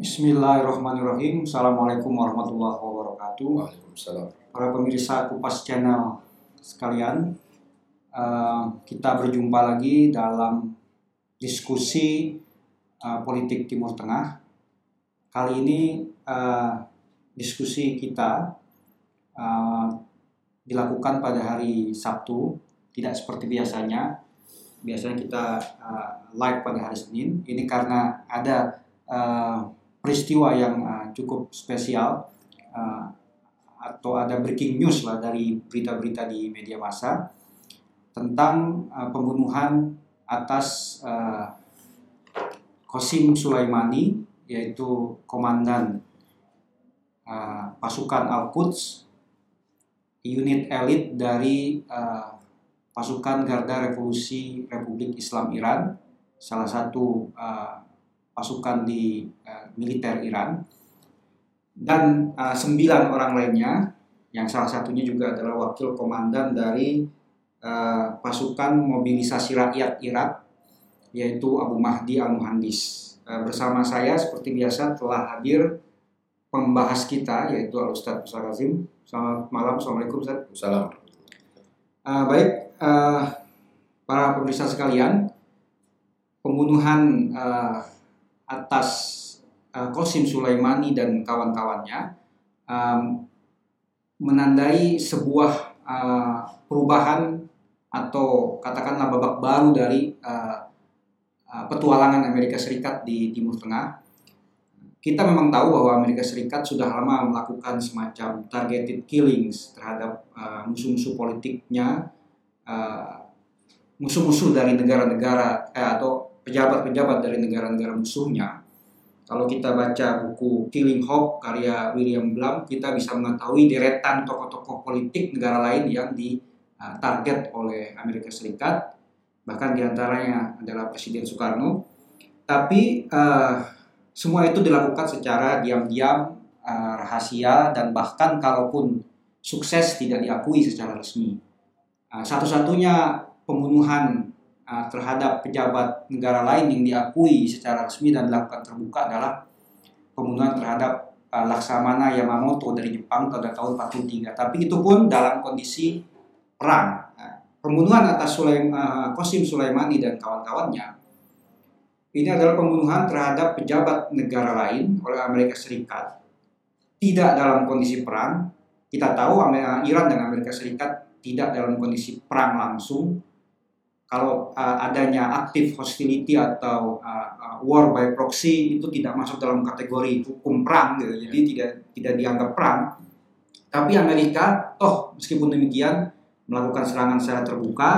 Bismillahirrahmanirrahim. Assalamualaikum warahmatullahi wabarakatuh. Waalaikumsalam. Para pemirsa Kupas Channel sekalian, eh, kita berjumpa lagi dalam diskusi eh, politik Timur Tengah. Kali ini eh, diskusi kita eh, dilakukan pada hari Sabtu, tidak seperti biasanya. Biasanya kita eh, live pada hari Senin. Ini karena ada eh, peristiwa yang uh, cukup spesial uh, atau ada breaking news lah dari berita-berita di media massa tentang uh, pembunuhan atas uh, Qasim Sulaimani yaitu komandan uh, pasukan Al-Quds unit elit dari uh, pasukan Garda Revolusi Republik Islam Iran salah satu uh, pasukan di uh, militer Iran. Dan uh, sembilan orang lainnya yang salah satunya juga adalah wakil komandan dari uh, pasukan mobilisasi rakyat Irak yaitu Abu Mahdi Al Muhandis uh, bersama saya seperti biasa telah hadir pembahas kita yaitu Al Ustadz Musa Razim. Selamat malam assalamualaikum Ustadz. Salam. Uh, baik uh, para pemirsa sekalian pembunuhan uh, atas uh, Sulaimani dan kawan-kawannya um, menandai sebuah uh, perubahan atau katakanlah babak baru dari uh, uh, petualangan Amerika Serikat di Timur Tengah. Kita memang tahu bahwa Amerika Serikat sudah lama melakukan semacam targeted killings terhadap uh, musuh-musuh politiknya, uh, musuh-musuh dari negara-negara eh, atau pejabat-pejabat dari negara-negara musuhnya. Kalau kita baca buku Killing Hope karya William Blum, kita bisa mengetahui deretan tokoh-tokoh politik negara lain yang ditarget oleh Amerika Serikat, bahkan di antaranya adalah Presiden Soekarno. Tapi uh, semua itu dilakukan secara diam-diam, uh, rahasia, dan bahkan kalaupun sukses tidak diakui secara resmi. Uh, satu-satunya pembunuhan uh, terhadap pejabat negara lain yang diakui secara resmi dan dilakukan terbuka adalah pembunuhan terhadap uh, Laksamana Yamamoto dari Jepang pada tahun 43. Tapi itu pun dalam kondisi perang. Nah, pembunuhan atas Sulaim, uh, Qasim Sulaimani dan kawan-kawannya ini adalah pembunuhan terhadap pejabat negara lain oleh Amerika Serikat tidak dalam kondisi perang. Kita tahu Iran dan Amerika Serikat tidak dalam kondisi perang langsung, kalau uh, adanya aktif hostility atau uh, uh, war by proxy itu tidak masuk dalam kategori hukum perang gitu. Jadi Ya. tidak tidak dianggap perang. Tapi Amerika toh meskipun demikian melakukan serangan secara terbuka,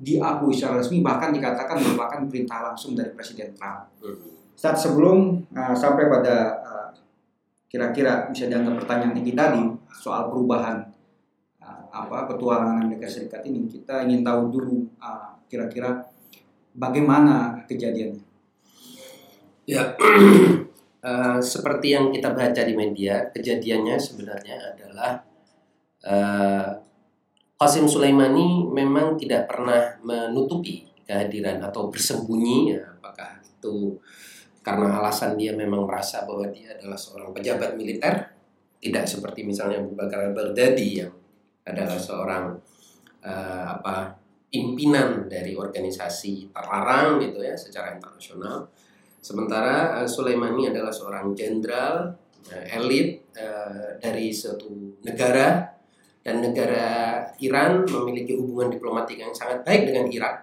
diakui secara resmi bahkan dikatakan merupakan perintah langsung dari Presiden Trump. Saat sebelum uh, sampai pada uh, kira-kira bisa dianggap pertanyaan kita di soal perubahan uh, apa petualangan Amerika Serikat ini, kita ingin tahu dulu uh, kira-kira bagaimana kejadiannya. Ya, eh, seperti yang kita baca di media, kejadiannya sebenarnya adalah eh, Qasim Sulaimani memang tidak pernah menutupi kehadiran atau bersembunyi, ya, apakah itu karena alasan dia memang merasa bahwa dia adalah seorang pejabat militer, tidak seperti misalnya Abu Bakar al-Baghdadi yang adalah seorang eh, apa pimpinan dari organisasi terlarang gitu ya secara internasional. Sementara uh, Sulaimani adalah seorang jenderal uh, elit uh, dari suatu negara dan negara Iran memiliki hubungan diplomatik yang sangat baik dengan Irak.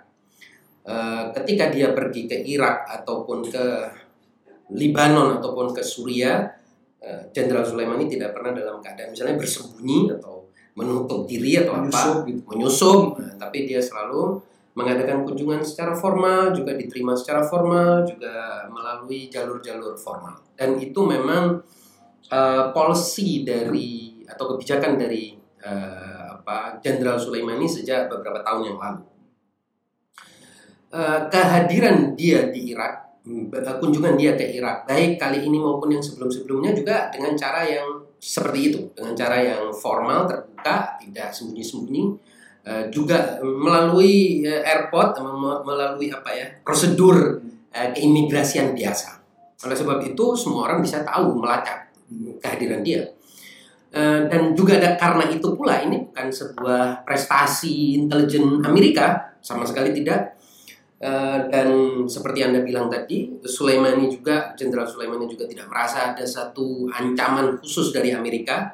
Uh, ketika dia pergi ke Irak ataupun ke Libanon ataupun ke Suriah, uh, Jenderal Sulaimani tidak pernah dalam keadaan misalnya bersembunyi atau menutup diri atau Menyusup apa gitu. menyusup, Nah, tapi dia selalu mengadakan kunjungan secara formal, juga diterima secara formal, juga melalui jalur-jalur formal. Dan itu memang uh, policy dari atau kebijakan dari uh, apa Jenderal Sulaimani sejak beberapa tahun yang lalu. Uh, kehadiran dia di Irak, mm, kunjungan dia ke Irak, baik kali ini maupun yang sebelum-sebelumnya juga dengan cara yang seperti itu, dengan cara yang formal, terbuka, tidak sembunyi-sembunyi, Eh, juga melalui eh, airport, mem- melalui apa ya prosedur eh, keimigrasian biasa. Oleh sebab itu semua orang bisa tahu melacak kehadiran dia. Uh, dan juga ada karena itu pula ini bukan sebuah prestasi intelijen Amerika sama sekali tidak. Uh, dan seperti anda bilang tadi, Sulaimani juga Jenderal Sulaimani juga tidak merasa ada satu ancaman khusus dari Amerika.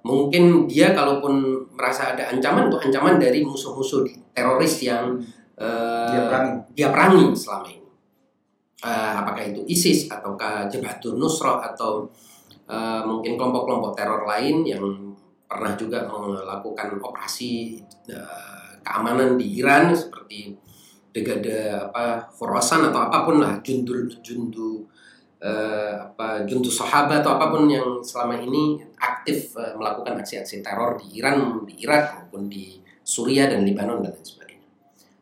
Mungkin dia kalaupun merasa ada ancaman itu ancaman dari musuh-musuh teroris yang uh, dia perangi, dia perangi selama ini. Uh, apakah itu ISIS ataukah Jabhatun Nusra atau uh, mungkin kelompok-kelompok teror lain yang pernah juga melakukan operasi uh, keamanan di Iran seperti Degada apa Khorasan atau apa pun lah jundul jundu uh, apa juntu sahabat atau apa pun yang selama ini aktif uh, melakukan aksi-aksi teror di Iran, di Irak maupun di Suriah dan Lebanon dan lain sebagainya.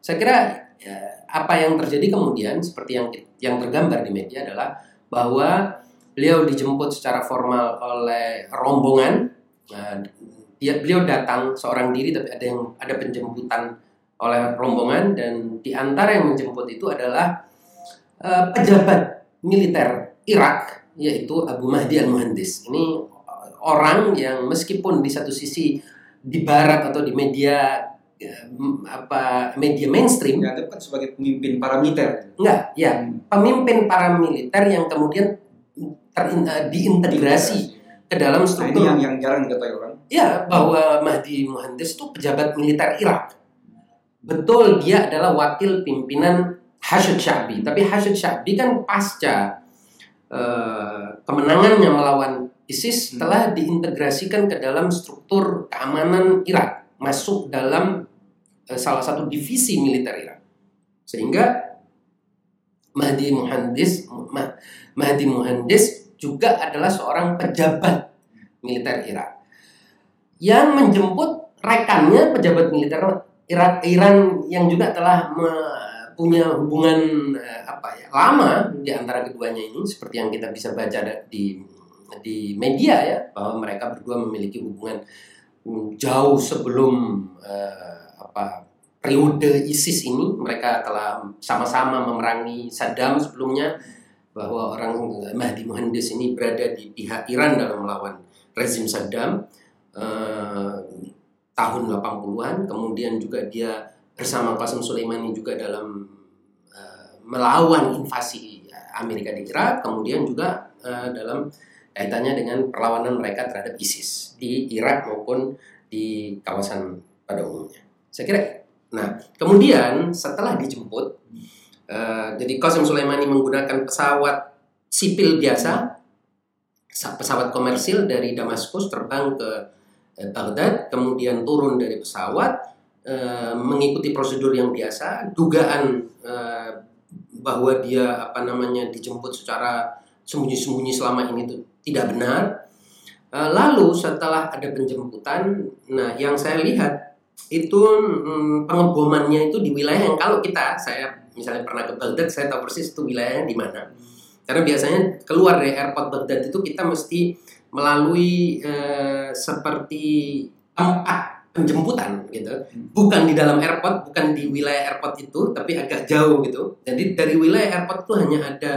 Saya kira ya, apa yang terjadi kemudian seperti yang yang tergambar di media adalah bahwa beliau dijemput secara formal oleh rombongan. Nah, dia beliau datang seorang diri tapi ada yang ada penjemputan oleh rombongan dan di antara yang menjemput itu adalah uh, pejabat militer Irak yaitu Abu Mahdi al-Muhandis. Ini orang yang meskipun di satu sisi di barat atau di media ya, apa media mainstream dianggap kan sebagai pemimpin paramiliter. Enggak, ya, pemimpin paramiliter yang kemudian terin, uh, diintegrasi ke dalam struktur. Nah, ini yang yang jarang diketahui orang. Ya, bahwa Mahdi Muhandis itu pejabat militer Irak. Betul, dia adalah wakil pimpinan Hashid Syabi. Tapi Hashid Syabi kan pasca uh, kemenangannya melawan ISIS hmm. telah diintegrasikan ke dalam struktur keamanan Irak, masuk dalam uh, salah satu divisi militer Irak. Sehingga Mahdi Muhandis Mahdi Muhandis juga adalah seorang pejabat militer Irak yang menjemput rekannya pejabat militer Irak Iran yang juga telah punya hubungan eh, apa ya lama di antara keduanya ini. Seperti yang kita bisa baca di di media ya bahwa mereka berdua memiliki hubungan jauh sebelum uh, apa periode ISIS ini. Mereka telah sama-sama memerangi Saddam sebelumnya bahwa orang Mahdi Muhandis ini berada di pihak Iran dalam melawan rezim Saddam. Eh, tahun 80-an kemudian juga dia bersama Qasim Soleimani juga dalam eh, melawan invasi Amerika di Irak kemudian juga eh, dalam kaitannya dengan perlawanan mereka terhadap ISIS di Irak maupun di kawasan pada umumnya. Saya kira nah kemudian setelah dijemput Uh, jadi Qasim Sulaimani menggunakan pesawat sipil biasa, pesawat komersil dari Damaskus terbang ke uh, Baghdad, kemudian turun dari pesawat, uh, mengikuti prosedur yang biasa, dugaan uh, bahwa dia apa namanya dijemput secara sembunyi-sembunyi selama ini itu tidak benar. Uh, lalu setelah ada penjemputan, nah yang saya lihat itu hmm, pengebomannya itu di wilayah yang kalau kita saya misalnya pernah ke Baghdad, saya tahu persis itu wilayahnya di mana. Karena biasanya keluar dari airport Baghdad itu kita mesti melalui eh, seperti tempat penjemputan gitu. Bukan di dalam airport, bukan di wilayah airport itu, tapi agak jauh gitu. Jadi dari wilayah airport itu hanya ada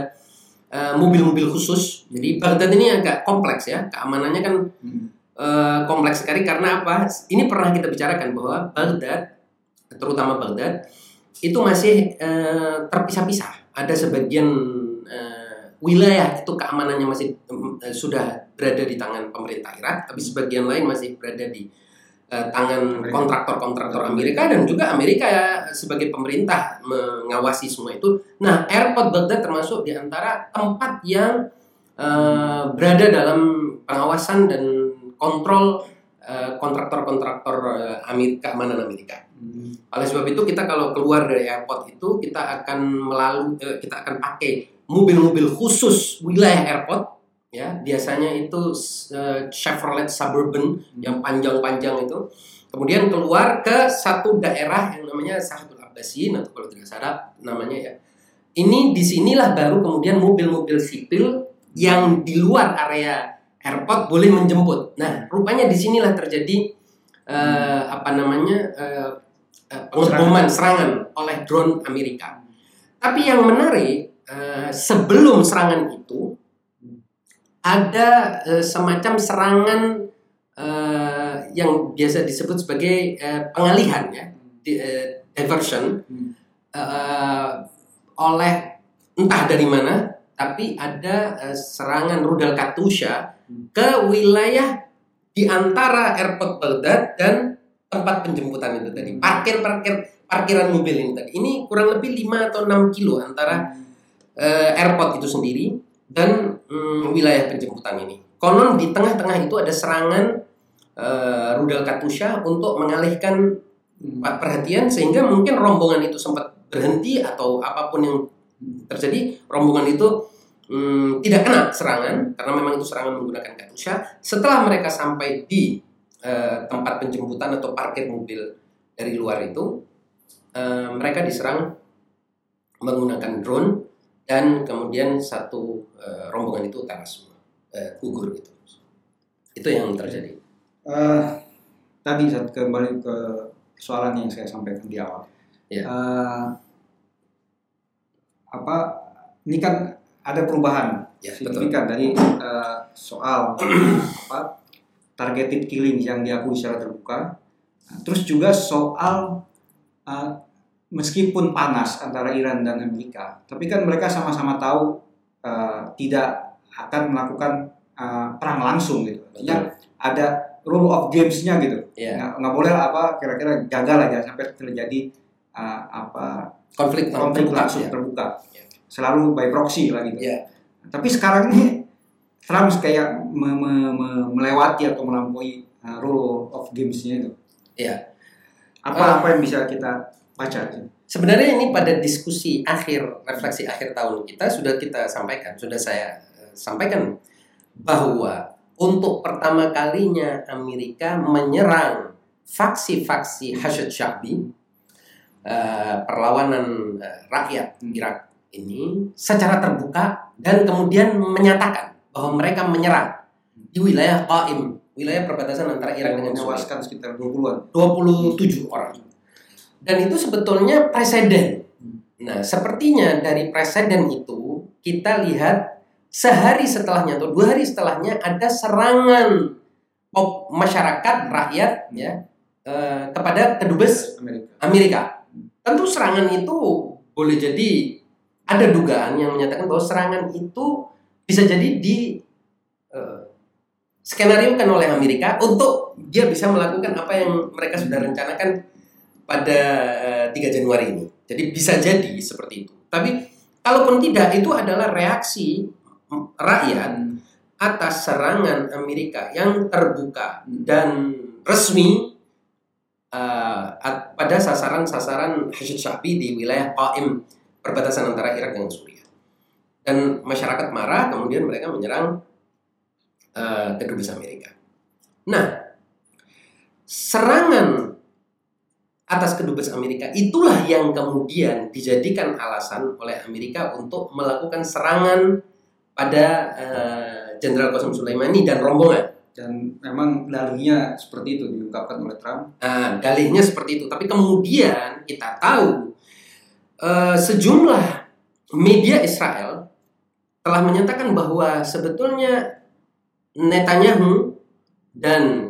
eh, mobil-mobil uh, khusus. Jadi Baghdad ini agak kompleks ya, keamanannya kan uh, kompleks sekali karena apa? Ini pernah kita bicarakan bahwa Baghdad, terutama Baghdad, itu masih uh, terpisah-pisah. Ada sebagian wilayah itu keamanannya masih uh, sudah berada di tangan pemerintah Irak, tapi sebagian lain masih berada di uh, tangan kontraktor-kontraktor Amerika dan juga Amerika ya, sebagai pemerintah mengawasi semua itu. Nah, airport Baghdad termasuk di antara tempat yang uh, berada dalam pengawasan dan kontrol kontraktor-kontraktor uh, Amerika, keamanan Amerika. Hmm. Oleh sebab itu kita kalau keluar dari airport itu kita akan melalui kita akan pakai mobil-mobil khusus wilayah airport ya biasanya itu uh, Chevrolet Suburban hmm. yang panjang-panjang itu kemudian keluar ke satu daerah yang namanya Sahatul Abbasin atau kalau tidak salah namanya ya ini di sinilah baru kemudian mobil-mobil sipil yang di luar area airport boleh menjemput nah rupanya di sinilah terjadi uh, apa namanya uh, pengeboman serangan oleh drone Amerika. Tapi yang menarik eh, sebelum serangan itu ada eh, semacam serangan eh, yang biasa disebut sebagai eh, pengalihan ya, di- eh, diversion Hmm. eh, oleh entah dari mana, tapi ada eh, serangan rudal Katusha ke wilayah di antara airport Baghdad dan tempat penjemputan itu tadi. Parkir parkir parkiran mobil ini tadi. Ini kurang lebih 5 atau 6 kilo antara eh, airport itu sendiri dan mm, wilayah penjemputan ini. Konon di tengah-tengah itu ada serangan eh, rudal Katusha untuk mengalihkan perhatian sehingga mungkin rombongan itu sempat berhenti atau apa pun yang terjadi rombongan itu mm, tidak kena serangan karena memang itu serangan menggunakan katusha setelah mereka sampai di eh, tempat penjemputan atau parkir mobil dari luar itu eh, mereka diserang menggunakan drone dan kemudian satu eh, rombongan itu tewas semua eh, gugur gitu itu yang terjadi Eh, tadi saat kembali ke soalan yang saya sampaikan di awal. Ya. Eh, apa ini kan ada perubahan ya betul signifikan dari eh, soal apa targeted killing yang diakui secara terbuka. Terus juga soal meskipun panas antara Iran dan Amerika, tapi kan mereka sama-sama tahu eh, tidak akan melakukan eh, perang langsung gitu. Artinya ada rule of games-nya gitu. ya Nggak, nggak boleh apa kira-kira gagal aja sampai terjadi eh, apa konflik konflik terbuka, langsung ya. terbuka. Ya. Selalu by proxy lah gitu. Ya. Tapi sekarang ini Trump kayak me- me- me- melewati atau melampaui uh, rule of games-nya itu. Iya. Apa apa yang bisa kita baca? Sebenarnya ini pada diskusi akhir, refleksi akhir tahun kita sudah kita sampaikan, sudah saya eh, sampaikan bahwa untuk pertama kalinya Amerika menyerang faksi-faksi Hashid Sha'bi, eh, perlawanan eh, rakyat Irak ini secara terbuka dan kemudian menyatakan bahwa mereka menyerang di wilayah Qaim, wilayah perbatasan antara Irak dengan Suriah. sekitar 20-an. 27 orang. Dan itu sebetulnya presiden. Nah, sepertinya dari presiden itu kita lihat sehari setelahnya atau dua hari setelahnya ada serangan op- masyarakat rakyat ya eh, kepada kedubes Amerika. Amerika. Tentu serangan itu boleh jadi ada dugaan yang menyatakan bahwa serangan itu bisa jadi di eh, skenario kan oleh Amerika untuk dia bisa melakukan apa yang mereka sudah rencanakan pada eh, 3 Januari ini. Jadi bisa jadi seperti itu. Tapi kalaupun tidak itu adalah reaksi rakyat atas serangan Amerika yang terbuka dan resmi uh, pada sasaran-sasaran Hashid Sha'bi di wilayah Qaim perbatasan antara Irak dengan Suriah. Dan masyarakat marah, kemudian mereka menyerang uh, kedubes Amerika. Nah, serangan atas kedubes Amerika itulah yang kemudian dijadikan alasan oleh Amerika untuk melakukan serangan pada uh, Jenderal Qasem Soleimani dan rombongan. Dan memang dalihnya seperti itu diungkapkan oleh Trump. Nah, dalihnya seperti itu. Tapi kemudian kita tahu eh, sejumlah media Israel telah menyatakan bahwa sebetulnya Netanyahu dan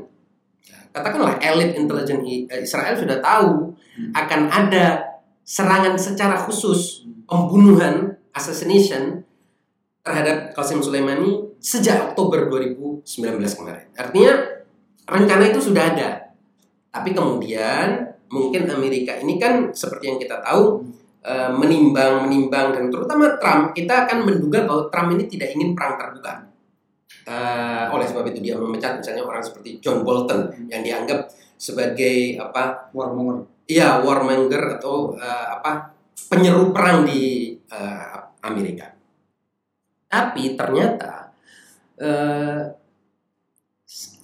katakanlah elit intelijen eh, Israel sudah tahu Hmm. akan ada serangan secara khusus pembunuhan assassination terhadap Qasem Soleimani sejak Oktober 2019 kemarin. Artinya rencana itu sudah ada. Tapi kemudian mungkin Amerika ini kan seperti yang kita tahu eh, menimbang menimbang dan terutama Trump kita akan menduga bahwa Trump ini tidak ingin perang terbuka. Eh, oleh sebab itu dia memecat misalnya orang seperti John Bolton yang dianggap sebagai apa Warmonger. Iya, warmonger atau eh, apa penyeru perang di eh, Amerika. Tapi ternyata eh,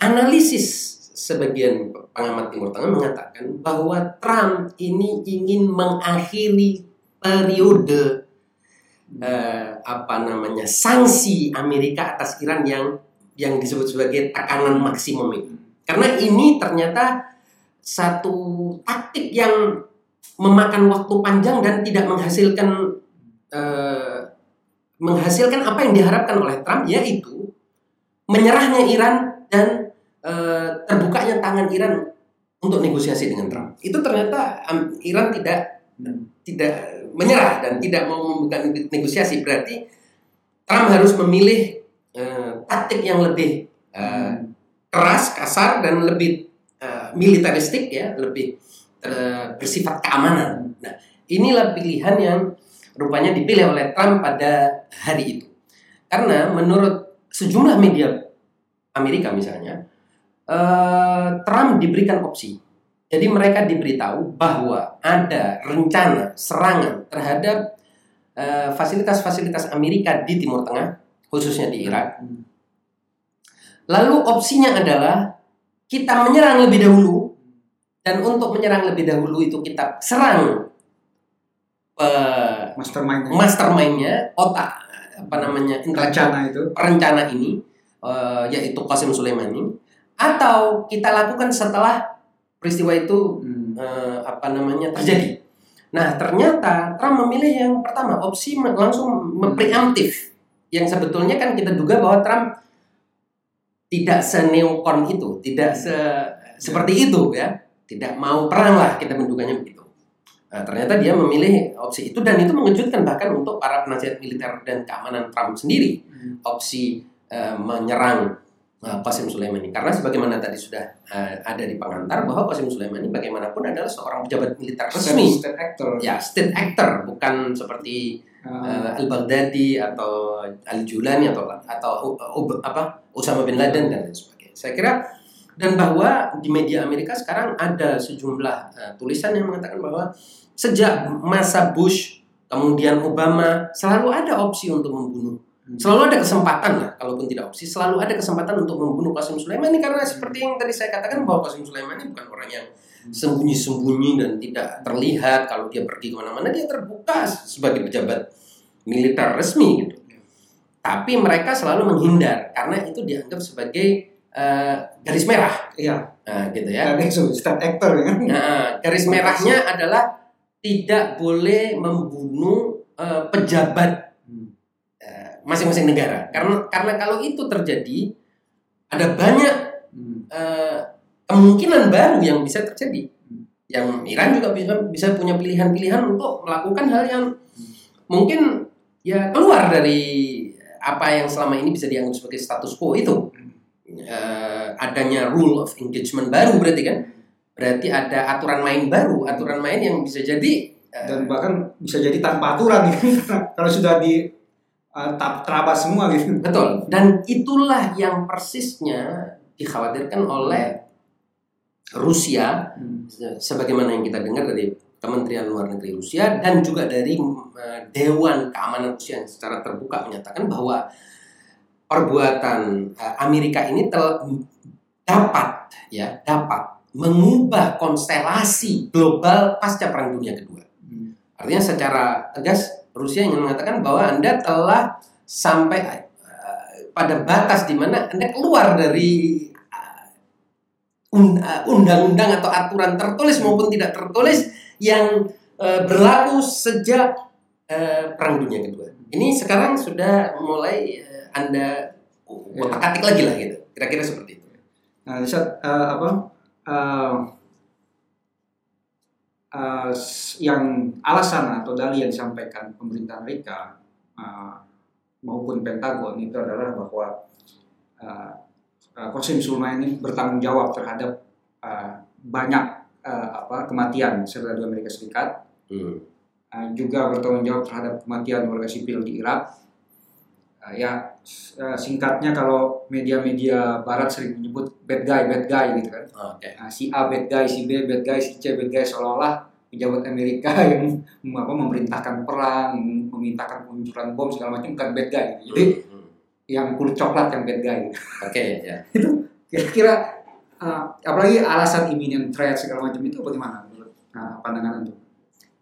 analisis sebagian pengamat Timur Tengah mengatakan bahwa Trump ini ingin mengakhiri periode eh, apa namanya sanksi Amerika atas Iran yang yang disebut sebagai tekanan maksimum itu. Karena ini ternyata satu taktik yang memakan waktu panjang dan tidak menghasilkan eh, menghasilkan apa yang diharapkan oleh Trump yaitu menyerahnya Iran dan e, terbukanya tangan Iran untuk negosiasi dengan Trump. Itu ternyata Iran tidak tidak menyerah dan tidak mau membuka negosiasi. Berarti Trump harus memilih e, taktik yang lebih e, keras, kasar dan lebih e, militaristik ya, lebih e, bersifat keamanan. Nah, inilah pilihan yang rupanya dipilih oleh Trump pada hari itu. Karena menurut sejumlah media Amerika misalnya, eh, Trump diberikan opsi. Jadi mereka diberitahu bahwa ada rencana serangan terhadap eh, fasilitas-fasilitas Amerika di Timur Tengah, khususnya di Irak. Lalu opsinya adalah kita menyerang lebih dahulu dan untuk menyerang lebih dahulu itu kita serang uh, mastermind mastermindnya otak apa namanya rencana itu. perencana ini uh, yaitu Qasim Sulaimani atau kita lakukan setelah peristiwa itu hmm. uh, apa namanya terjadi. Nah ternyata Trump memilih yang pertama opsi langsung preemptif yang sebetulnya kan kita duga bahwa Trump tidak seneokon itu, tidak se seperti itu ya, tidak mau perang lah kita menduganya begitu. Nah, ternyata dia memilih opsi itu dan itu mengejutkan bahkan untuk para penasihat militer dan keamanan Trump sendiri hmm. opsi uh, menyerang uh, Qasim Sulaimani karena sebagaimana tadi sudah uh, ada di pengantar bahwa Qasim Sulaimani bagaimanapun adalah seorang pejabat militer resmi. state actor. Ya state actor bukan seperti uh, Al Baghdadi atau Al Julani atau atau uh, apa Osama bin Laden dan lain sebagainya. Saya kira dan bahwa di media Amerika sekarang ada sejumlah uh, tulisan yang mengatakan bahwa sejak masa Bush kemudian Obama selalu ada opsi untuk membunuh. Selalu ada kesempatan lah kalaupun tidak opsi selalu ada kesempatan untuk membunuh Qasim Sulaimani karena seperti yang tadi saya katakan bahwa Qasim Sulaimani bukan orang yang sembunyi-sembunyi dan tidak terlihat kalau dia pergi ke mana-mana. Dia terbuka sebagai pejabat militer resmi gitu. Tapi mereka selalu menghindar karena itu dianggap sebagai uh, garis merah. Iya. Nah, gitu ya. Actor ya kan? Nah, garis merahnya adalah tidak boleh membunuh uh, pejabat. Uh, masing-masing negara. Karena karena kalau itu terjadi ada banyak uh, kemungkinan baru yang bisa terjadi. Yang Iran juga bisa bisa punya pilihan-pilihan untuk melakukan hal yang mungkin ya keluar dari apa yang selama ini bisa dianggap sebagai status quo itu. Uh, adanya rule of engagement baru berarti kan? Berarti ada aturan main baru, aturan main yang bisa jadi dan bahkan bisa jadi tanpa aturan. Gitu. kalau sudah di uh, terabas semua gitu. Betul. Dan itulah yang persisnya dikhawatirkan oleh Rusia hmm. sebagaimana yang kita dengar dari Kementerian Luar Negeri Rusia dan juga dari uh, Dewan Keamanan Rusia yang secara terbuka menyatakan bahwa perbuatan uh, Amerika ini tel dapat ya dapat mengubah konstelasi global pasca Perang Dunia Kedua. Hmm. Artinya secara tegas Rusia ingin mengatakan bahwa Anda telah sampai uh, pada batas di mana Anda keluar dari uh, undang-undang atau aturan tertulis maupun tidak tertulis yang uh, berlaku sejak uh, Perang Dunia Kedua. Ini sekarang sudah mulai uh, Anda otak-atik lagi lah gitu. Kira-kira seperti itu. Nah, uh, apa uh, uh, yang alasan atau dalih yang disampaikan pemerintah Amerika uh, maupun Pentagon itu adalah bahwa uh, uh, Qasim Soleimani bertanggung jawab terhadap uh, banyak uh, apa kematian serta di Amerika Serikat, hmm. uh, juga bertanggung jawab terhadap kematian warga sipil di Irak ya uh, singkatnya kalau media-media barat sering menyebut bad guy bad guy gitu kan okay. nah, si A bad guy si B bad guy si C bad guy seolah-olah pejabat Amerika yang apa memerintahkan perang memintakan peluncuran bom segala macam bukan bad guy gitu. jadi hmm, hmm. yang kulit coklat yang bad guy oke okay, ya itu kira-kira uh, apalagi alasan imminent threat segala macam itu bagaimana menurut nah, pandangan itu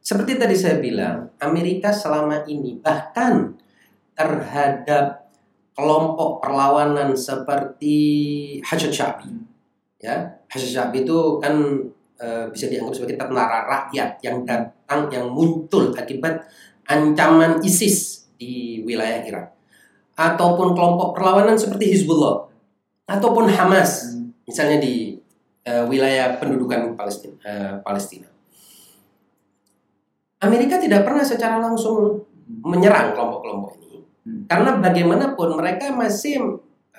seperti tadi saya bilang Amerika selama ini bahkan terhadap kelompok perlawanan seperti Hajat Syabi. Ya, Hajat Syabi itu kan e, bisa dianggap sebagai tentara rakyat yang datang yang muncul akibat ancaman ISIS di wilayah Irak ataupun kelompok perlawanan seperti Hizbullah ataupun Hamas Hmm. misalnya di eh, wilayah pendudukan Palestina eh, Palestina Amerika tidak pernah secara langsung menyerang kelompok-kelompok ini Hmm. karena bagaimanapun mereka masih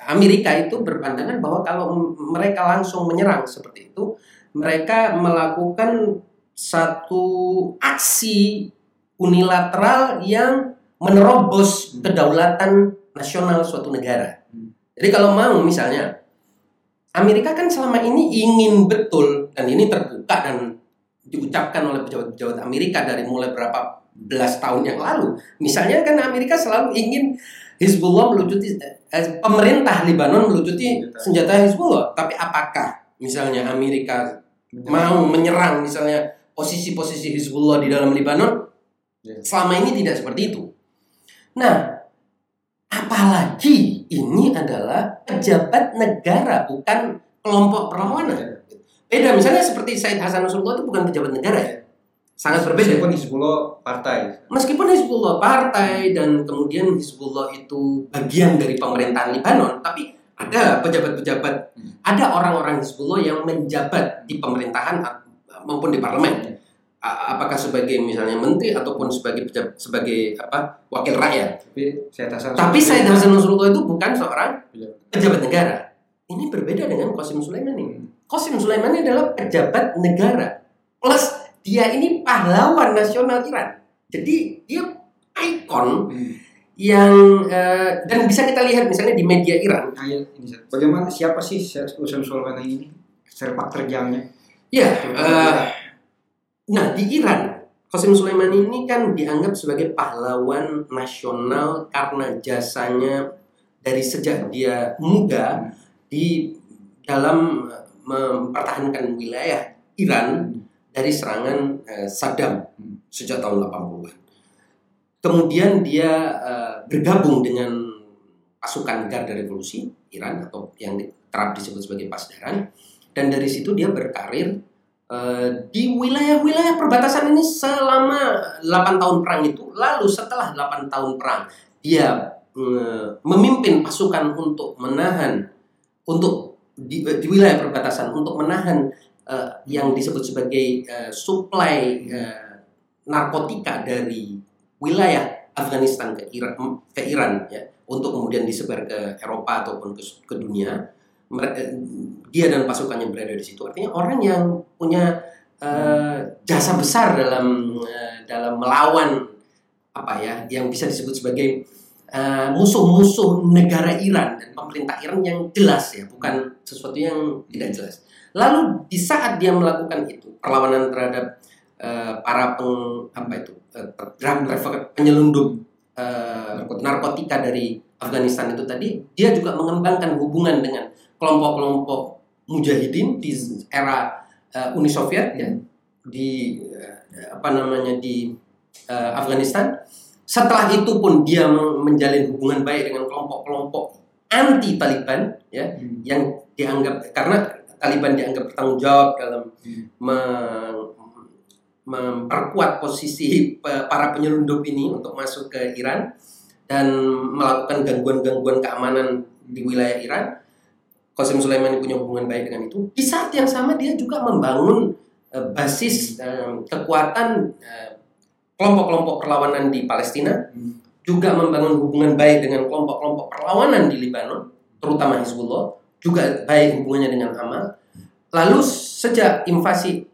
Amerika itu berpandangan bahwa kalau mereka langsung menyerang seperti itu mereka melakukan satu aksi unilateral yang menerobos Hmm. kedaulatan nasional suatu negara. Hmm. Jadi kalau mau misalnya Amerika kan selama ini ingin betul dan ini terbuka dan diucapkan oleh pejabat-pejabat Amerika dari mulai berapa belas tahun yang lalu. Misalnya kan Amerika selalu ingin Hizbullah melucuti eh, pemerintah Lebanon melucuti senjata Hizbullah. Tapi apakah misalnya Amerika mau menyerang misalnya posisi-posisi Hizbullah di dalam Lebanon? Ya. Selama ini tidak seperti itu. Nah, apalagi ini adalah pejabat negara bukan kelompok perlawanan. Beda misalnya seperti Said Hasan Nasrullah itu bukan pejabat negara ya. Sangat berbeda. Meskipun Hizbullah partai. Meskipun Hizbullah partai dan kemudian Hizbullah itu bagian dari pemerintahan Lebanon, tapi ada pejabat-pejabat, Hmm. ada orang-orang Hizbullah yang menjabat di pemerintahan maupun di parlemen. A- Apakah sebagai misalnya menteri ataupun sebagai pejabat, sebagai apa wakil rakyat. Tapi saya. Tapi Said Hasan Nasrullah itu bukan seorang Pejabat. pejabat negara. Ini berbeda dengan Qasim Sulaimani. Hmm. Qasim Sulaimani adalah pejabat negara. Plus dia ini pahlawan nasional Iran. Jadi dia ikon Hmm. yang eh, dan bisa kita lihat misalnya di media Iran. Nah, ya, ini Seth. Bagaimana siapa sih Usam Sulaiman ini? Sepak terjangnya. Ya, eh, nah di Iran Qasim Sulaimani ini kan dianggap sebagai pahlawan nasional karena jasanya dari sejak dia muda di dalam eh, mempertahankan wilayah Iran dari serangan eh, Saddam sejak tahun 80-an. Kemudian dia eh, bergabung dengan pasukan Garda Revolusi Iran atau yang kerap disebut sebagai Pasdaran dan dari situ dia berkarir eh, di wilayah-wilayah perbatasan ini selama 8 tahun perang itu. Lalu setelah 8 tahun perang dia eh, memimpin pasukan untuk menahan untuk di, di wilayah perbatasan untuk menahan eh, yang disebut sebagai eh, supply eh, narkotika dari wilayah Afghanistan ke Iran ke Iran ya untuk kemudian disebar ke Eropa ataupun ke, ke dunia. Dia dan pasukannya berada di situ. Artinya orang yang punya eh, jasa besar dalam eh, dalam melawan apa ya yang bisa disebut sebagai musuh-musuh negara Iran dan pemerintah Iran yang jelas ya bukan sesuatu yang tidak jelas lalu di saat dia melakukan itu perlawanan terhadap eh, para peng apa itu drug trafficker penyelundup eh, narkotika dari Afghanistan itu tadi dia juga mengembangkan hubungan dengan kelompok-kelompok mujahidin di era eh, Uni Soviet ya di eh, apa namanya di eh, Afghanistan setelah itu pun dia men- menjalin hubungan baik dengan kelompok-kelompok anti Taliban ya Hmm. yang dianggap karena Taliban dianggap bertanggung jawab dalam Hmm. me- memperkuat posisi para penyelundup ini untuk masuk ke Iran dan melakukan gangguan-gangguan keamanan di wilayah Iran. Qasim Sulaimani punya hubungan baik dengan itu. Di saat yang sama dia juga membangun eh, basis eh, kekuatan eh, kelompok-kelompok perlawanan di Palestina, Hmm. juga membangun hubungan baik dengan kelompok-kelompok perlawanan di Lebanon, terutama Hizbullah, juga baik hubungannya dengan Amal. Lalu sejak invasi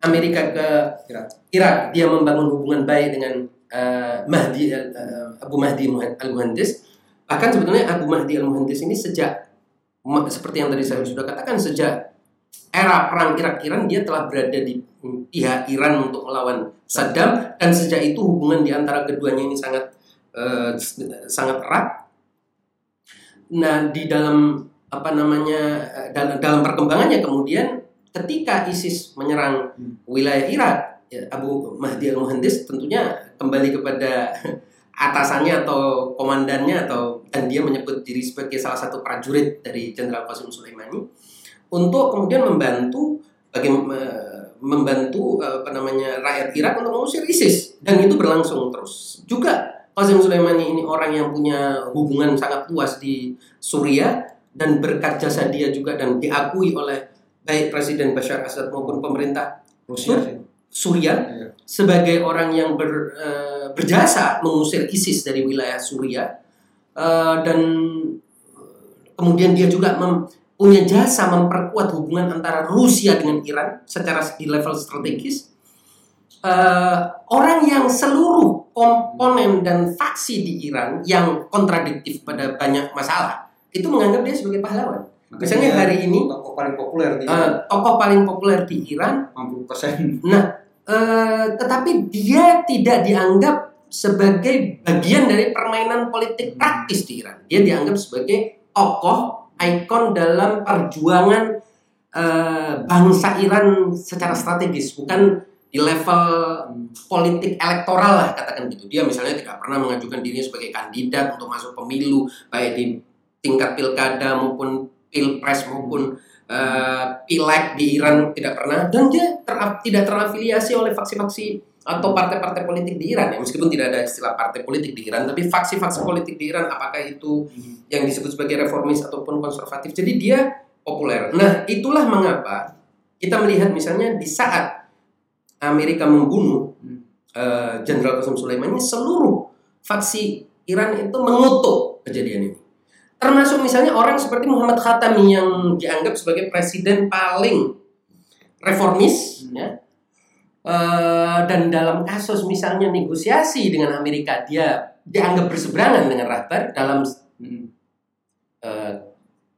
Amerika ke Irak. Irak, dia membangun hubungan baik dengan eh, Mahdi eh, Abu Mahdi Al Muhandis. Bahkan sebetulnya Abu Mahdi Al Muhandis ini sejak seperti yang tadi saya sudah katakan sejak era perang Irak Iran dia telah berada di pihak Iran untuk melawan Saddam dan sejak itu hubungan di antara keduanya ini sangat eh, sangat erat. Nah, di dalam apa namanya eh, dalam, dalam perkembangannya kemudian ketika ISIS menyerang Hmm. wilayah Irak, ya, Abu Mahdi al Muhandis tentunya kembali kepada atasannya atau komandannya atau dan dia menyebut diri sebagai salah satu prajurit dari Jenderal Qasim Sulaimani untuk kemudian membantu bagaimana membantu eh, apa namanya rakyat Irak untuk mengusir ISIS dan itu berlangsung terus. Juga Qasem Soleimani ini orang yang punya hubungan sangat luas di Suriah dan berkat jasa dia juga dan diakui oleh baik Presiden Bashar Assad maupun pemerintah Rusia. Suriah Iya. sebagai orang yang ber, eh, berjasa mengusir ISIS dari wilayah Suriah Eh, dan kemudian dia juga mem- punya jasa memperkuat hubungan antara Rusia dengan Iran secara di level strategis Eh, orang yang seluruh komponen dan faksi di Iran yang kontradiktif pada banyak masalah itu menganggap dia sebagai pahlawan. Makanya Misalnya hari ini tokoh paling populer di eh, tokoh paling populer di Iran 60%. Eh, tetapi dia tidak dianggap sebagai bagian dari permainan politik praktis di Iran. Dia dianggap sebagai tokoh ikon dalam perjuangan eh, bangsa Iran secara strategis, bukan di level politik elektoral lah katakan gitu. Dia misalnya tidak pernah mengajukan dirinya sebagai kandidat untuk masuk pemilu baik di tingkat pilkada maupun pilpres maupun eh, pileg di Iran tidak pernah dan dia ter- tidak terafiliasi oleh faksi-faksi atau partai-partai politik di Iran ya. Meskipun tidak ada istilah partai politik di Iran tapi faksi-faksi politik di Iran apakah itu yang disebut sebagai reformis ataupun konservatif. Jadi dia populer. Nah itulah mengapa kita melihat misalnya di saat Amerika membunuh Hmm. eh, Jenderal Qasem Soleimani seluruh faksi Iran itu mengutuk kejadian ini termasuk misalnya orang seperti Muhammad Khatami yang dianggap sebagai presiden paling reformis ya. Eh, dan dalam kasus misalnya negosiasi dengan Amerika dia dianggap berseberangan dengan Rahbar dalam eh,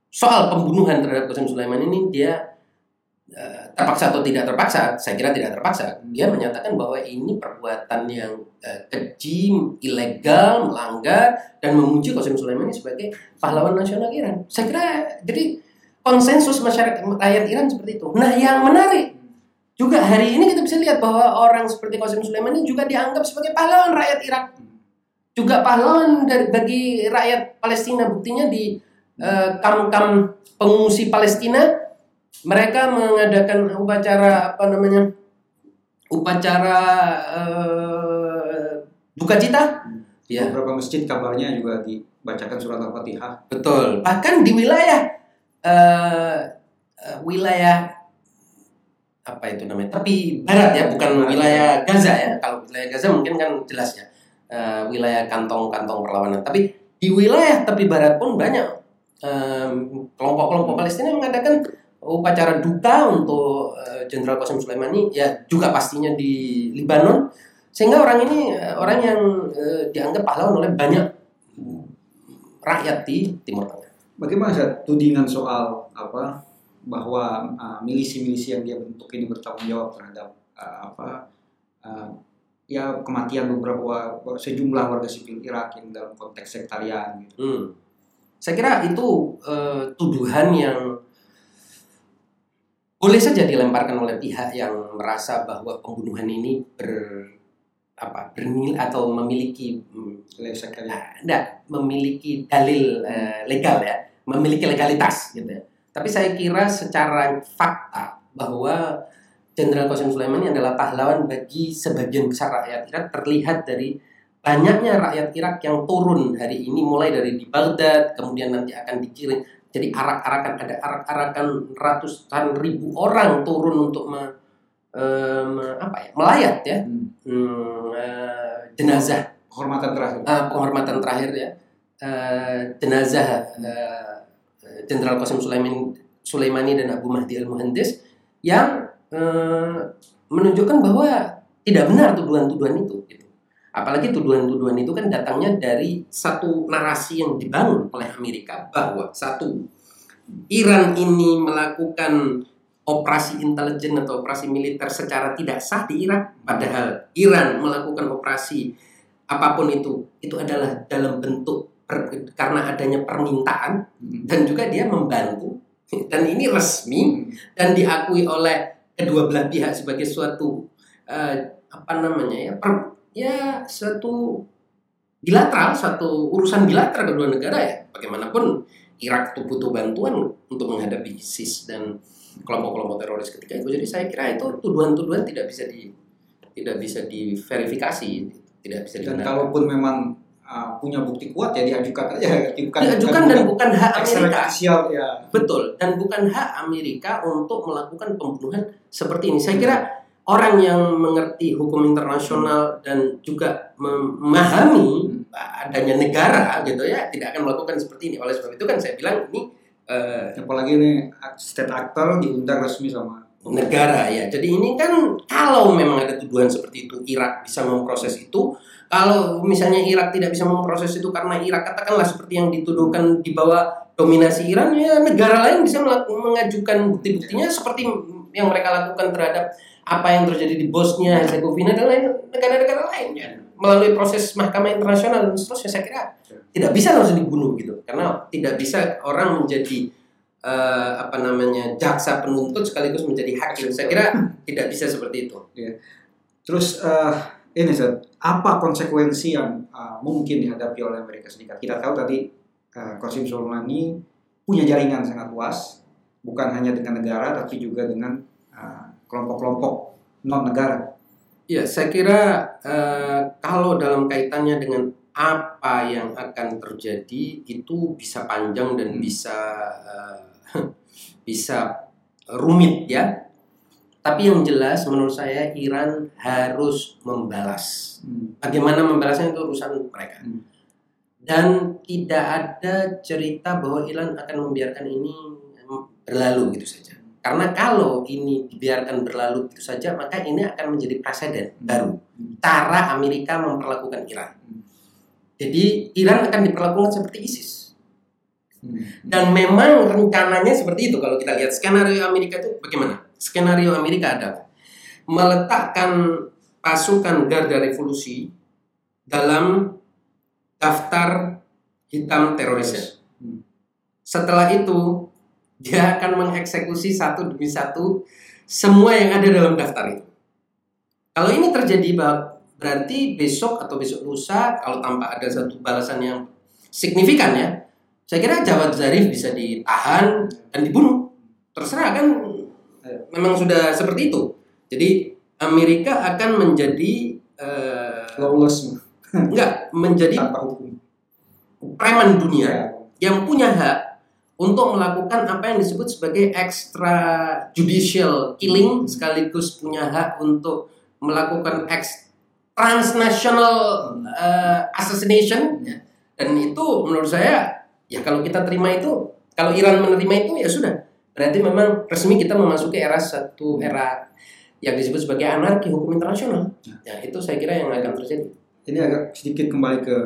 soal pembunuhan terhadap Qasem Sulaiman ini dia terpaksa atau tidak terpaksa saya kira tidak terpaksa. Dia menyatakan bahwa ini perbuatan yang eh, keji ilegal melanggar dan memuji Qasem Sulaiman ini sebagai pahlawan nasional Iran. Saya kira jadi konsensus masyarakat rakyat Iran seperti itu. Nah yang menarik juga hari ini kita bisa lihat bahwa orang seperti Sulaiman ini juga dianggap sebagai pahlawan rakyat Irak. Juga pahlawan dari bagi rakyat Palestina. Buktinya di eh, kam-kam pengungsi Palestina mereka mengadakan upacara apa namanya upacara eh, buka cita. Ya. Beberapa masjid kabarnya juga dibacakan surat Al-Fatihah. betul. Bahkan di wilayah eh, eh, wilayah apa itu namanya tepi barat ya bukan wilayah Gaza ya. Kalau wilayah Gaza mungkin kan jelas ya eh, wilayah kantong-kantong perlawanan. Tapi di wilayah tepi barat pun banyak kelompok-kelompok Palestina yang mengadakan upacara duka untuk eh, Jenderal Qasem Soleimani ya juga pastinya di Lebanon sehingga orang ini eh, orang yang eh, dianggap pahlawan oleh banyak rakyat di Timur Tengah. Bagaimana Zat, tudingan soal apa bahwa uh, milisi-milisi yang dia bentuk ini bertanggung jawab terhadap uh, apa uh, ya kematian beberapa sejumlah warga sipil Irak yang dalam konteks sektarian gitu. Hmm. Saya kira itu eh, tuduhan yang boleh saja dilemparkan oleh pihak yang merasa bahwa pembunuhan ini ber apa bernilai atau memiliki hmm, nah, enggak, memiliki dalil eh, legal ya, memiliki legalitas gitu ya. Tapi saya kira secara fakta bahwa Jenderal Qasem Soleimani adalah pahlawan bagi sebagian besar rakyat Irak terlihat dari banyaknya rakyat Irak yang turun hari ini mulai dari di Baghdad kemudian nanti akan dikirim jadi arak-arakan ada arak-arakan ratusan ribu orang turun untuk me, me- apa ya melayat ya Hmm. hmm, eh, jenazah Kehormatan terakhir. Ah, penghormatan terakhir ya Eh, jenazah eh, Jenderal Qasem Sulaiman Sulaimani dan Abu Mahdi Al Muhandis yang eh, menunjukkan bahwa tidak benar tuduhan-tuduhan itu gitu. Apalagi tuduhan-tuduhan itu kan datangnya dari satu narasi yang dibangun oleh Amerika bahwa satu Iran ini melakukan operasi intelijen atau operasi militer secara tidak sah di Irak. Padahal Iran melakukan operasi apa pun itu itu adalah dalam bentuk per- karena adanya permintaan Hmm. dan juga dia membantu. Dan ini resmi dan diakui oleh kedua belah pihak sebagai suatu eh, apa namanya ya per- ya suatu bilateral suatu urusan bilateral kedua negara ya. Bagaimanapun Irak itu butuh bantuan untuk menghadapi ISIS dan kelompok-kelompok teroris ketika itu. Jadi saya kira itu tuduhan-tuduhan tidak bisa di tidak bisa diverifikasi tidak bisa Dan dibenarkan. kalaupun memang uh, punya bukti kuat ya diajukan aja. Diajukan, diajukan dan bukan hak Amerika. ya. betul. Dan bukan hak Amerika untuk melakukan pembunuhan seperti ini. Saya kira orang yang mengerti hukum internasional dan juga memahami adanya negara gitu ya tidak akan melakukan seperti ini. Oleh sebab itu kan saya bilang ini uh, apalagi ini state actor diundang resmi sama negara ya. Jadi ini kan kalau memang ada tuduhan seperti itu Irak bisa memproses itu. Kalau misalnya Irak tidak bisa memproses itu karena Irak katakanlah seperti yang dituduhkan di bawah dominasi Iran ya negara lain bisa mengajukan bukti-buktinya seperti yang mereka lakukan terhadap apa yang terjadi di Bosnia Herzegovina dan lain negara-negara lain ya. melalui proses mahkamah internasional dan seterusnya saya kira tidak bisa langsung dibunuh gitu karena tidak bisa orang menjadi uh, apa namanya jaksa penuntut sekaligus menjadi hakim saya kira tidak bisa seperti itu ya. terus uh, ini Zat, apa konsekuensi yang uh, mungkin dihadapi oleh Amerika Serikat kita tahu tadi uh, Qasim Soleimani punya jaringan sangat luas bukan hanya dengan negara tapi juga dengan kelompok-kelompok non negara? Ya, saya kira uh, kalau dalam kaitannya dengan apa yang akan terjadi itu bisa panjang dan hmm. bisa uh, bisa rumit ya. Tapi yang jelas menurut saya Iran harus membalas. Hmm. Bagaimana membalasnya itu urusan mereka. Hmm. Dan tidak ada cerita bahwa Iran akan membiarkan ini berlalu gitu saja. Karena kalau ini dibiarkan berlalu begitu saja, maka ini akan menjadi presiden baru. Cara Amerika memperlakukan Iran. Jadi Iran akan diperlakukan seperti ISIS. Dan memang rencananya seperti itu kalau kita lihat skenario Amerika itu bagaimana? Skenario Amerika adalah meletakkan pasukan garda revolusi dalam daftar hitam terorisnya. Setelah itu dia akan mengeksekusi satu demi satu semua yang ada dalam daftar itu. Kalau ini terjadi berarti besok atau besok lusa kalau tanpa ada satu balasan yang signifikan ya, saya kira Jawad Zarif bisa ditahan dan dibunuh. Terserah kan memang sudah seperti itu. Jadi Amerika akan menjadi uh, lawless enggak menjadi preman dunia ya. yang punya hak untuk melakukan apa yang disebut sebagai extrajudicial killing sekaligus punya hak untuk melakukan ex transnational uh, assassination ya. dan itu menurut saya ya kalau kita terima itu kalau Iran menerima itu ya sudah. Berarti memang resmi kita memasuki era satu era yang disebut sebagai anarki hukum internasional. Ya. Itu saya kira yang akan terjadi. Ini agak sedikit kembali ke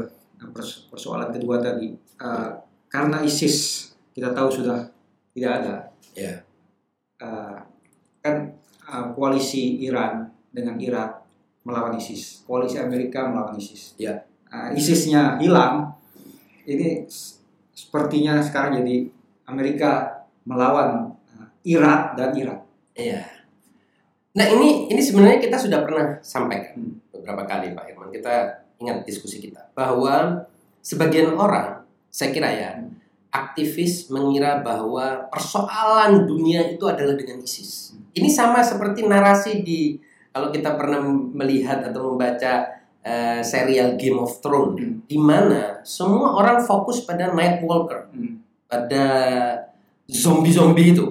persoalan kedua tadi. Uh, karena ISIS kita tahu sudah tidak ada. Ya. Uh, kan uh, koalisi Iran dengan Irak melawan ISIS, koalisi Amerika melawan ISIS. Ya. Uh, ISISnya hilang, ini sepertinya sekarang jadi Amerika melawan uh, Irak dan Irak. Iya. Nah ini ini sebenarnya kita sudah pernah sampaikan hmm. beberapa kali Pak Irman. Kita ingat diskusi kita bahwa sebagian orang, saya kira ya, hmm aktivis mengira bahwa persoalan dunia itu adalah dengan ISIS. Ini sama seperti narasi di kalau kita pernah melihat atau membaca uh, serial Game of Thrones hmm. di mana semua orang fokus pada Night Walker, hmm. pada zombie-zombie itu.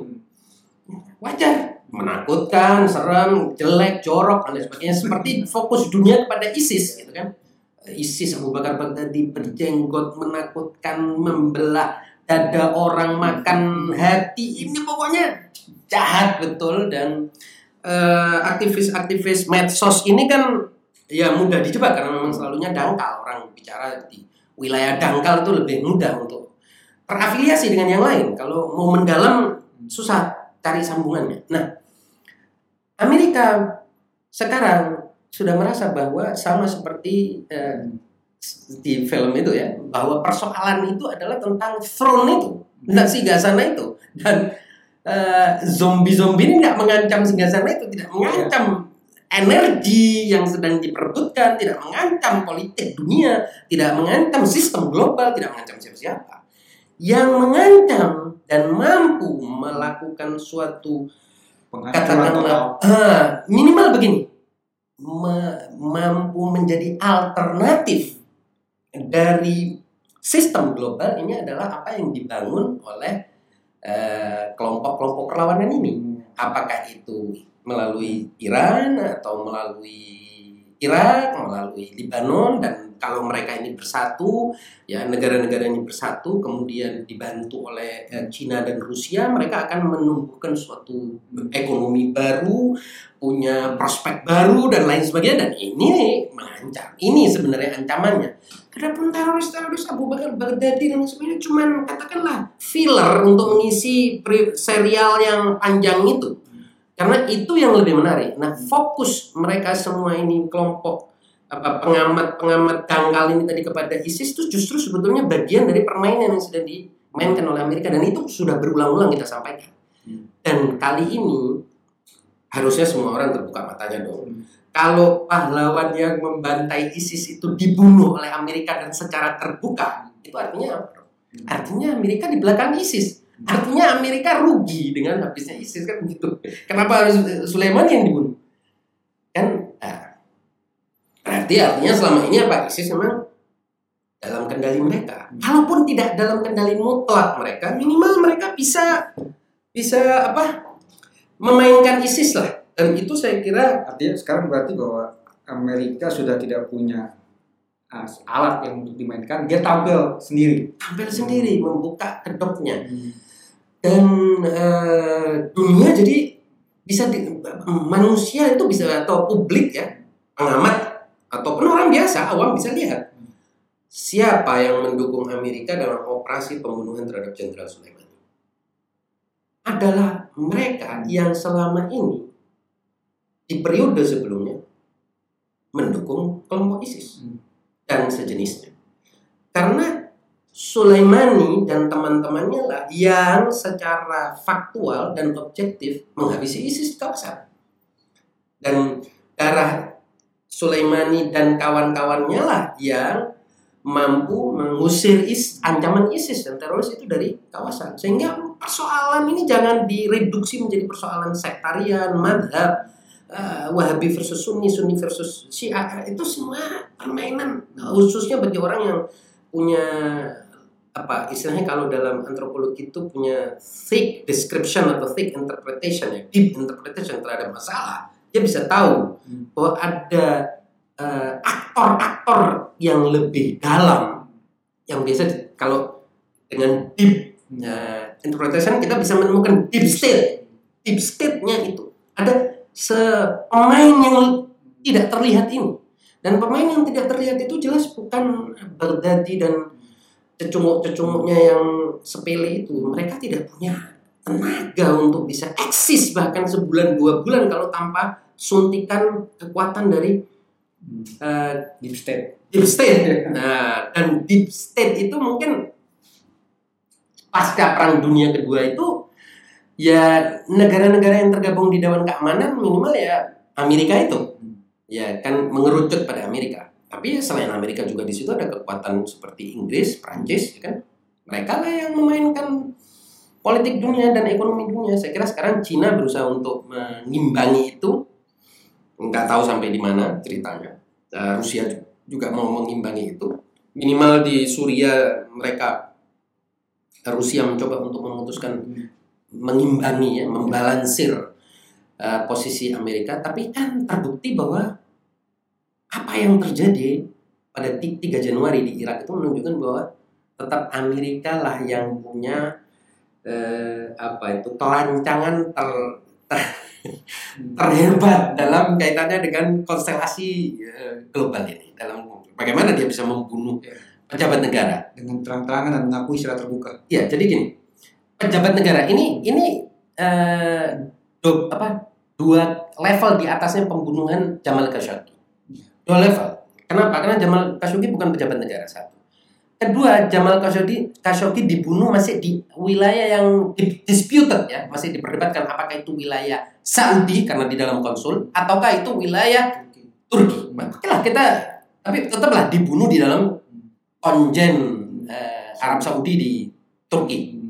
Wajar, menakutkan, serem, jelek, jorok dan sebagainya seperti fokus dunia kepada ISIS gitu kan. ISIS Abu Bakar Baghdadi berjenggot menakutkan membelah dada orang makan hati. Ini pokoknya jahat betul dan uh, aktivis-aktivis medsos ini kan ya mudah dijebak karena memang selalunya dangkal. Orang bicara di wilayah dangkal itu lebih mudah untuk terafiliasi dengan yang lain. Kalau mau mendalam susah cari sambungannya. Nah Amerika sekarang sudah merasa bahwa sama seperti uh, di film itu ya bahwa persoalan itu adalah tentang throne itu tentang singgahsana itu. Dan uh, zombie-zombie ini tidak mengancam singgahsana itu tidak mengancam energi yang sedang diperebutkan tidak mengancam politik dunia tidak mengancam sistem global tidak mengancam siapa-siapa. Yang mengancam dan mampu melakukan suatu katakanlah uh, minimal begini mampu menjadi alternatif dari sistem global ini adalah apa yang dibangun oleh eh, kelompok-kelompok perlawanan ini. Apakah itu melalui Iran atau melalui Irak, melalui Lebanon dan kalau mereka ini bersatu, ya negara-negara ini bersatu, kemudian dibantu oleh eh, Cina dan Rusia, mereka akan menumbuhkan suatu ekonomi baru, punya prospek baru dan lain sebagainya dan ini mengancam. Ini sebenarnya ancamannya. Adapun teroris-teroris Abu Bakar Baghdadi dan sebagainya cuman katakanlah filler untuk mengisi serial yang panjang itu. Karena itu yang lebih menarik. Nah, fokus mereka semua ini kelompok apa pengamat-pengamat dangkal ini tadi kepada ISIS itu justru sebetulnya bagian dari permainan yang sudah dimainkan oleh Amerika dan itu sudah berulang-ulang kita sampaikan. Dan kali ini harusnya semua orang terbuka matanya dong. Kalau pahlawan yang membantai ISIS itu dibunuh oleh Amerika dan secara terbuka, itu artinya apa? Artinya Amerika di belakang ISIS. Artinya Amerika rugi dengan habisnya ISIS kan begitu. Kenapa harus Sulaiman yang dibunuh? Kan nah, berarti artinya selama ini apa ISIS memang dalam kendali mereka. Kalaupun tidak dalam kendali mutlak mereka, minimal mereka bisa bisa apa? memainkan ISIS lah. Dan itu saya kira artinya sekarang berarti bahwa Amerika sudah tidak punya uh, alat yang untuk dimainkan, dia tampil sendiri. Tampil sendiri, membuka kedoknya. Hmm dan uh, dunia jadi bisa di, manusia itu bisa atau publik ya pengamat ataupun orang biasa awam bisa lihat siapa yang mendukung Amerika dalam operasi pembunuhan terhadap Jenderal Sulaiman adalah mereka yang selama ini di periode sebelumnya mendukung kelompok ISIS hmm. dan sejenisnya karena Sulaimani dan teman-temannya lah yang secara faktual dan objektif menghabisi ISIS di kawasan. Dan darah Sulaimani dan kawan-kawannya lah yang mampu mengusir is, ancaman ISIS dan teroris itu dari kawasan. Sehingga persoalan ini jangan direduksi menjadi persoalan sektarian, madhab, uh, Wahabi versus Sunni, Sunni versus Syiah. Itu semua permainan khususnya bagi orang yang punya apa istilahnya kalau dalam antropologi itu punya thick description atau thick interpretation ya deep interpretation terhadap masalah dia bisa tahu hmm. bahwa ada eh, aktor-aktor yang lebih dalam yang biasa kalau dengan deep uh, interpretation kita bisa menemukan deep state deep state-nya itu ada pemain yang tidak terlihat ini. Dan pemain yang tidak terlihat itu jelas bukan berdadi dan cecunguk-cecunguknya yang sepele itu. Mereka tidak punya tenaga untuk bisa eksis bahkan sebulan dua bulan kalau tanpa suntikan kekuatan dari uh, deep state. Deep state. Nah dan deep state itu mungkin pasca perang dunia kedua itu ya negara-negara yang tergabung di Dewan Keamanan minimal ya Amerika itu ya kan mengerucut pada Amerika tapi selain Amerika juga di situ ada kekuatan seperti Inggris, Prancis, ya kan? Mereka lah yang memainkan politik dunia dan ekonomi dunia. Saya kira sekarang Cina berusaha untuk mengimbangi itu. Nggak tahu sampai di mana ceritanya. Uh, Rusia juga mau mengimbangi itu. Minimal di Suria mereka Rusia mencoba untuk memutuskan mengimbangi ya, membalansir uh, posisi Amerika. Tapi kan terbukti bahwa apa yang terjadi pada 3 Januari di Irak itu menunjukkan bahwa tetap Amerika lah yang punya eh, apa itu kelancangan ter, ter terhebat dalam kaitannya dengan konstelasi eh, global ini dalam bagaimana dia bisa membunuh pejabat negara dengan terang-terangan dan mengakui secara terbuka. Ya, jadi gini. Pejabat negara ini ini eh, do, apa dua level di atasnya pembunuhan Jamal Khashoggi dua level. Kenapa? Karena Jamal Khashoggi bukan pejabat negara satu. Kedua, Jamal Khashoggi, Khashoggi dibunuh masih di wilayah yang disputed ya, masih diperdebatkan apakah itu wilayah Saudi karena di dalam konsul ataukah itu wilayah Turki. Oke kita tapi tetaplah dibunuh di dalam konjen eh, Arab Saudi di Turki.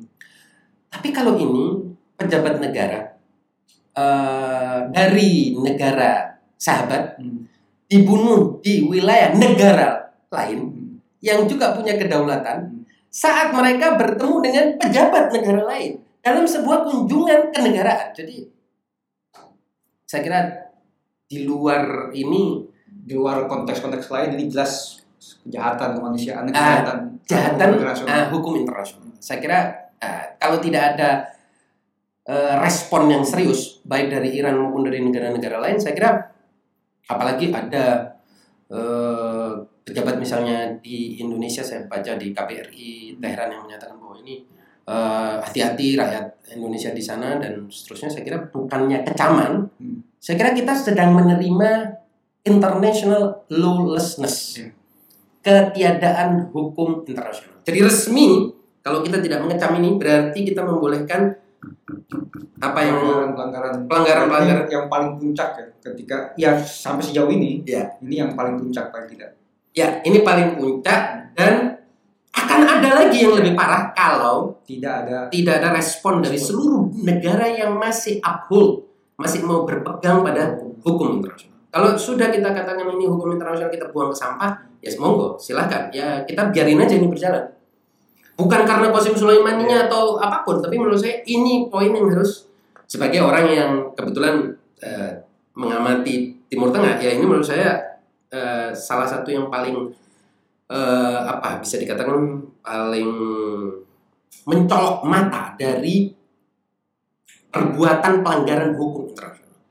Tapi kalau ini pejabat negara eh, dari negara sahabat hmm dibunuh di wilayah negara lain yang juga punya kedaulatan Hmm. saat mereka bertemu dengan pejabat negara lain dalam sebuah kunjungan kenegaraan. Jadi saya kira di luar ini Di luar konteks-konteks lain ini jelas kejahatan kemanusiaan, Ah, kejahatan kejahatan internasional. ah, hukum internasional. Saya kira ah, kalau tidak ada eh, respon yang serius baik dari Iran maupun dari negara-negara lain, saya kira apalagi ada eh, pejabat misalnya di Indonesia saya baca di KBRI Teheran yang menyatakan bahwa ini eh, hati-hati rakyat Indonesia di sana dan seterusnya saya kira bukannya kecaman, Hmm. saya kira kita sedang menerima international lawlessness Iya. ketiadaan hukum internasional. Jadi resmi kalau kita tidak mengecam ini berarti kita membolehkan apa yang pelanggaran Pelanggaran-pelanggaran. yang paling puncak ya ketika ya sampai sejauh ini Ya. ini yang paling puncak paling tidak ya ini paling puncak dan akan ada lagi yang lebih parah kalau tidak ada tidak ada respon dari seluruh negara yang masih uphold, masih mau berpegang pada hukum internasional. Kalau sudah kita katakan ini hukum internasional kita buang ke sampah, ya monggo, silahkan. Ya kita biarin aja ini berjalan. Bukan karena Qasim Sulaimaninya atau apa pun, tapi menurut saya ini poin yang harus sebagai orang yang kebetulan eh, mengamati Timur Tengah, ya ini menurut saya eh, salah satu yang paling eh, apa bisa dikatakan paling mencolok mata dari perbuatan pelanggaran hukum internasional.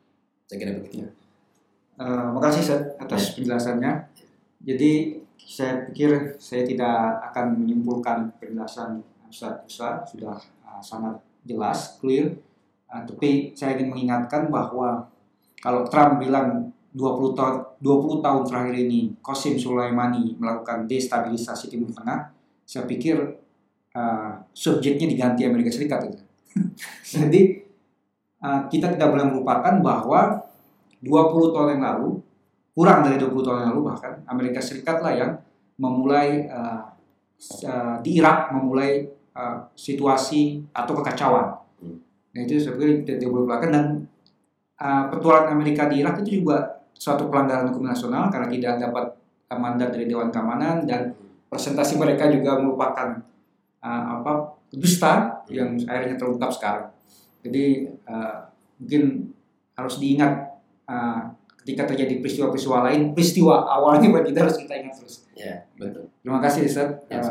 Saya kira begitu. Eh, makasih Seth atas penjelasannya. Jadi saya pikir saya tidak akan menyimpulkan penjelasan Ustaz Ustaz sudah eh, sangat jelas, clear. Eh, tapi saya ingin mengingatkan bahwa kalau Trump bilang 20 tahun 20 tahun terakhir ini Qasim Sulaimani melakukan destabilisasi Timur Tengah, saya pikir eh, subjeknya diganti Amerika Serikat itu. Jadi eh, kita tidak boleh melupakan bahwa 20 tahun yang lalu, kurang dari 20 tahun yang lalu bahkan, Amerika Serikat lah yang memulai uh, uh, di Irak memulai uh, situasi atau kekacauan. Hmm. Nah itu saya pikir tidak boleh lupakan dan uh, petualangan Amerika di Irak itu juga suatu pelanggaran hukum nasional karena tidak dapat mandat dari Dewan Keamanan dan presentasi mereka juga merupakan uh, apa dusta yang akhirnya terungkap sekarang. Jadi uh, mungkin harus diingat uh, ketika terjadi peristiwa-peristiwa lain, peristiwa awalnya buat kita harus kita ingat terus. Ya, betul. Terima kasih Ustaz. Ya,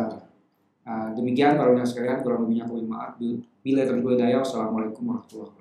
Uh, uh, demikian para pendengar sekalian, kurang lebihnya aku maaf. Bila terlalu daya, wassalamualaikum warahmatullahi wabarakatuh.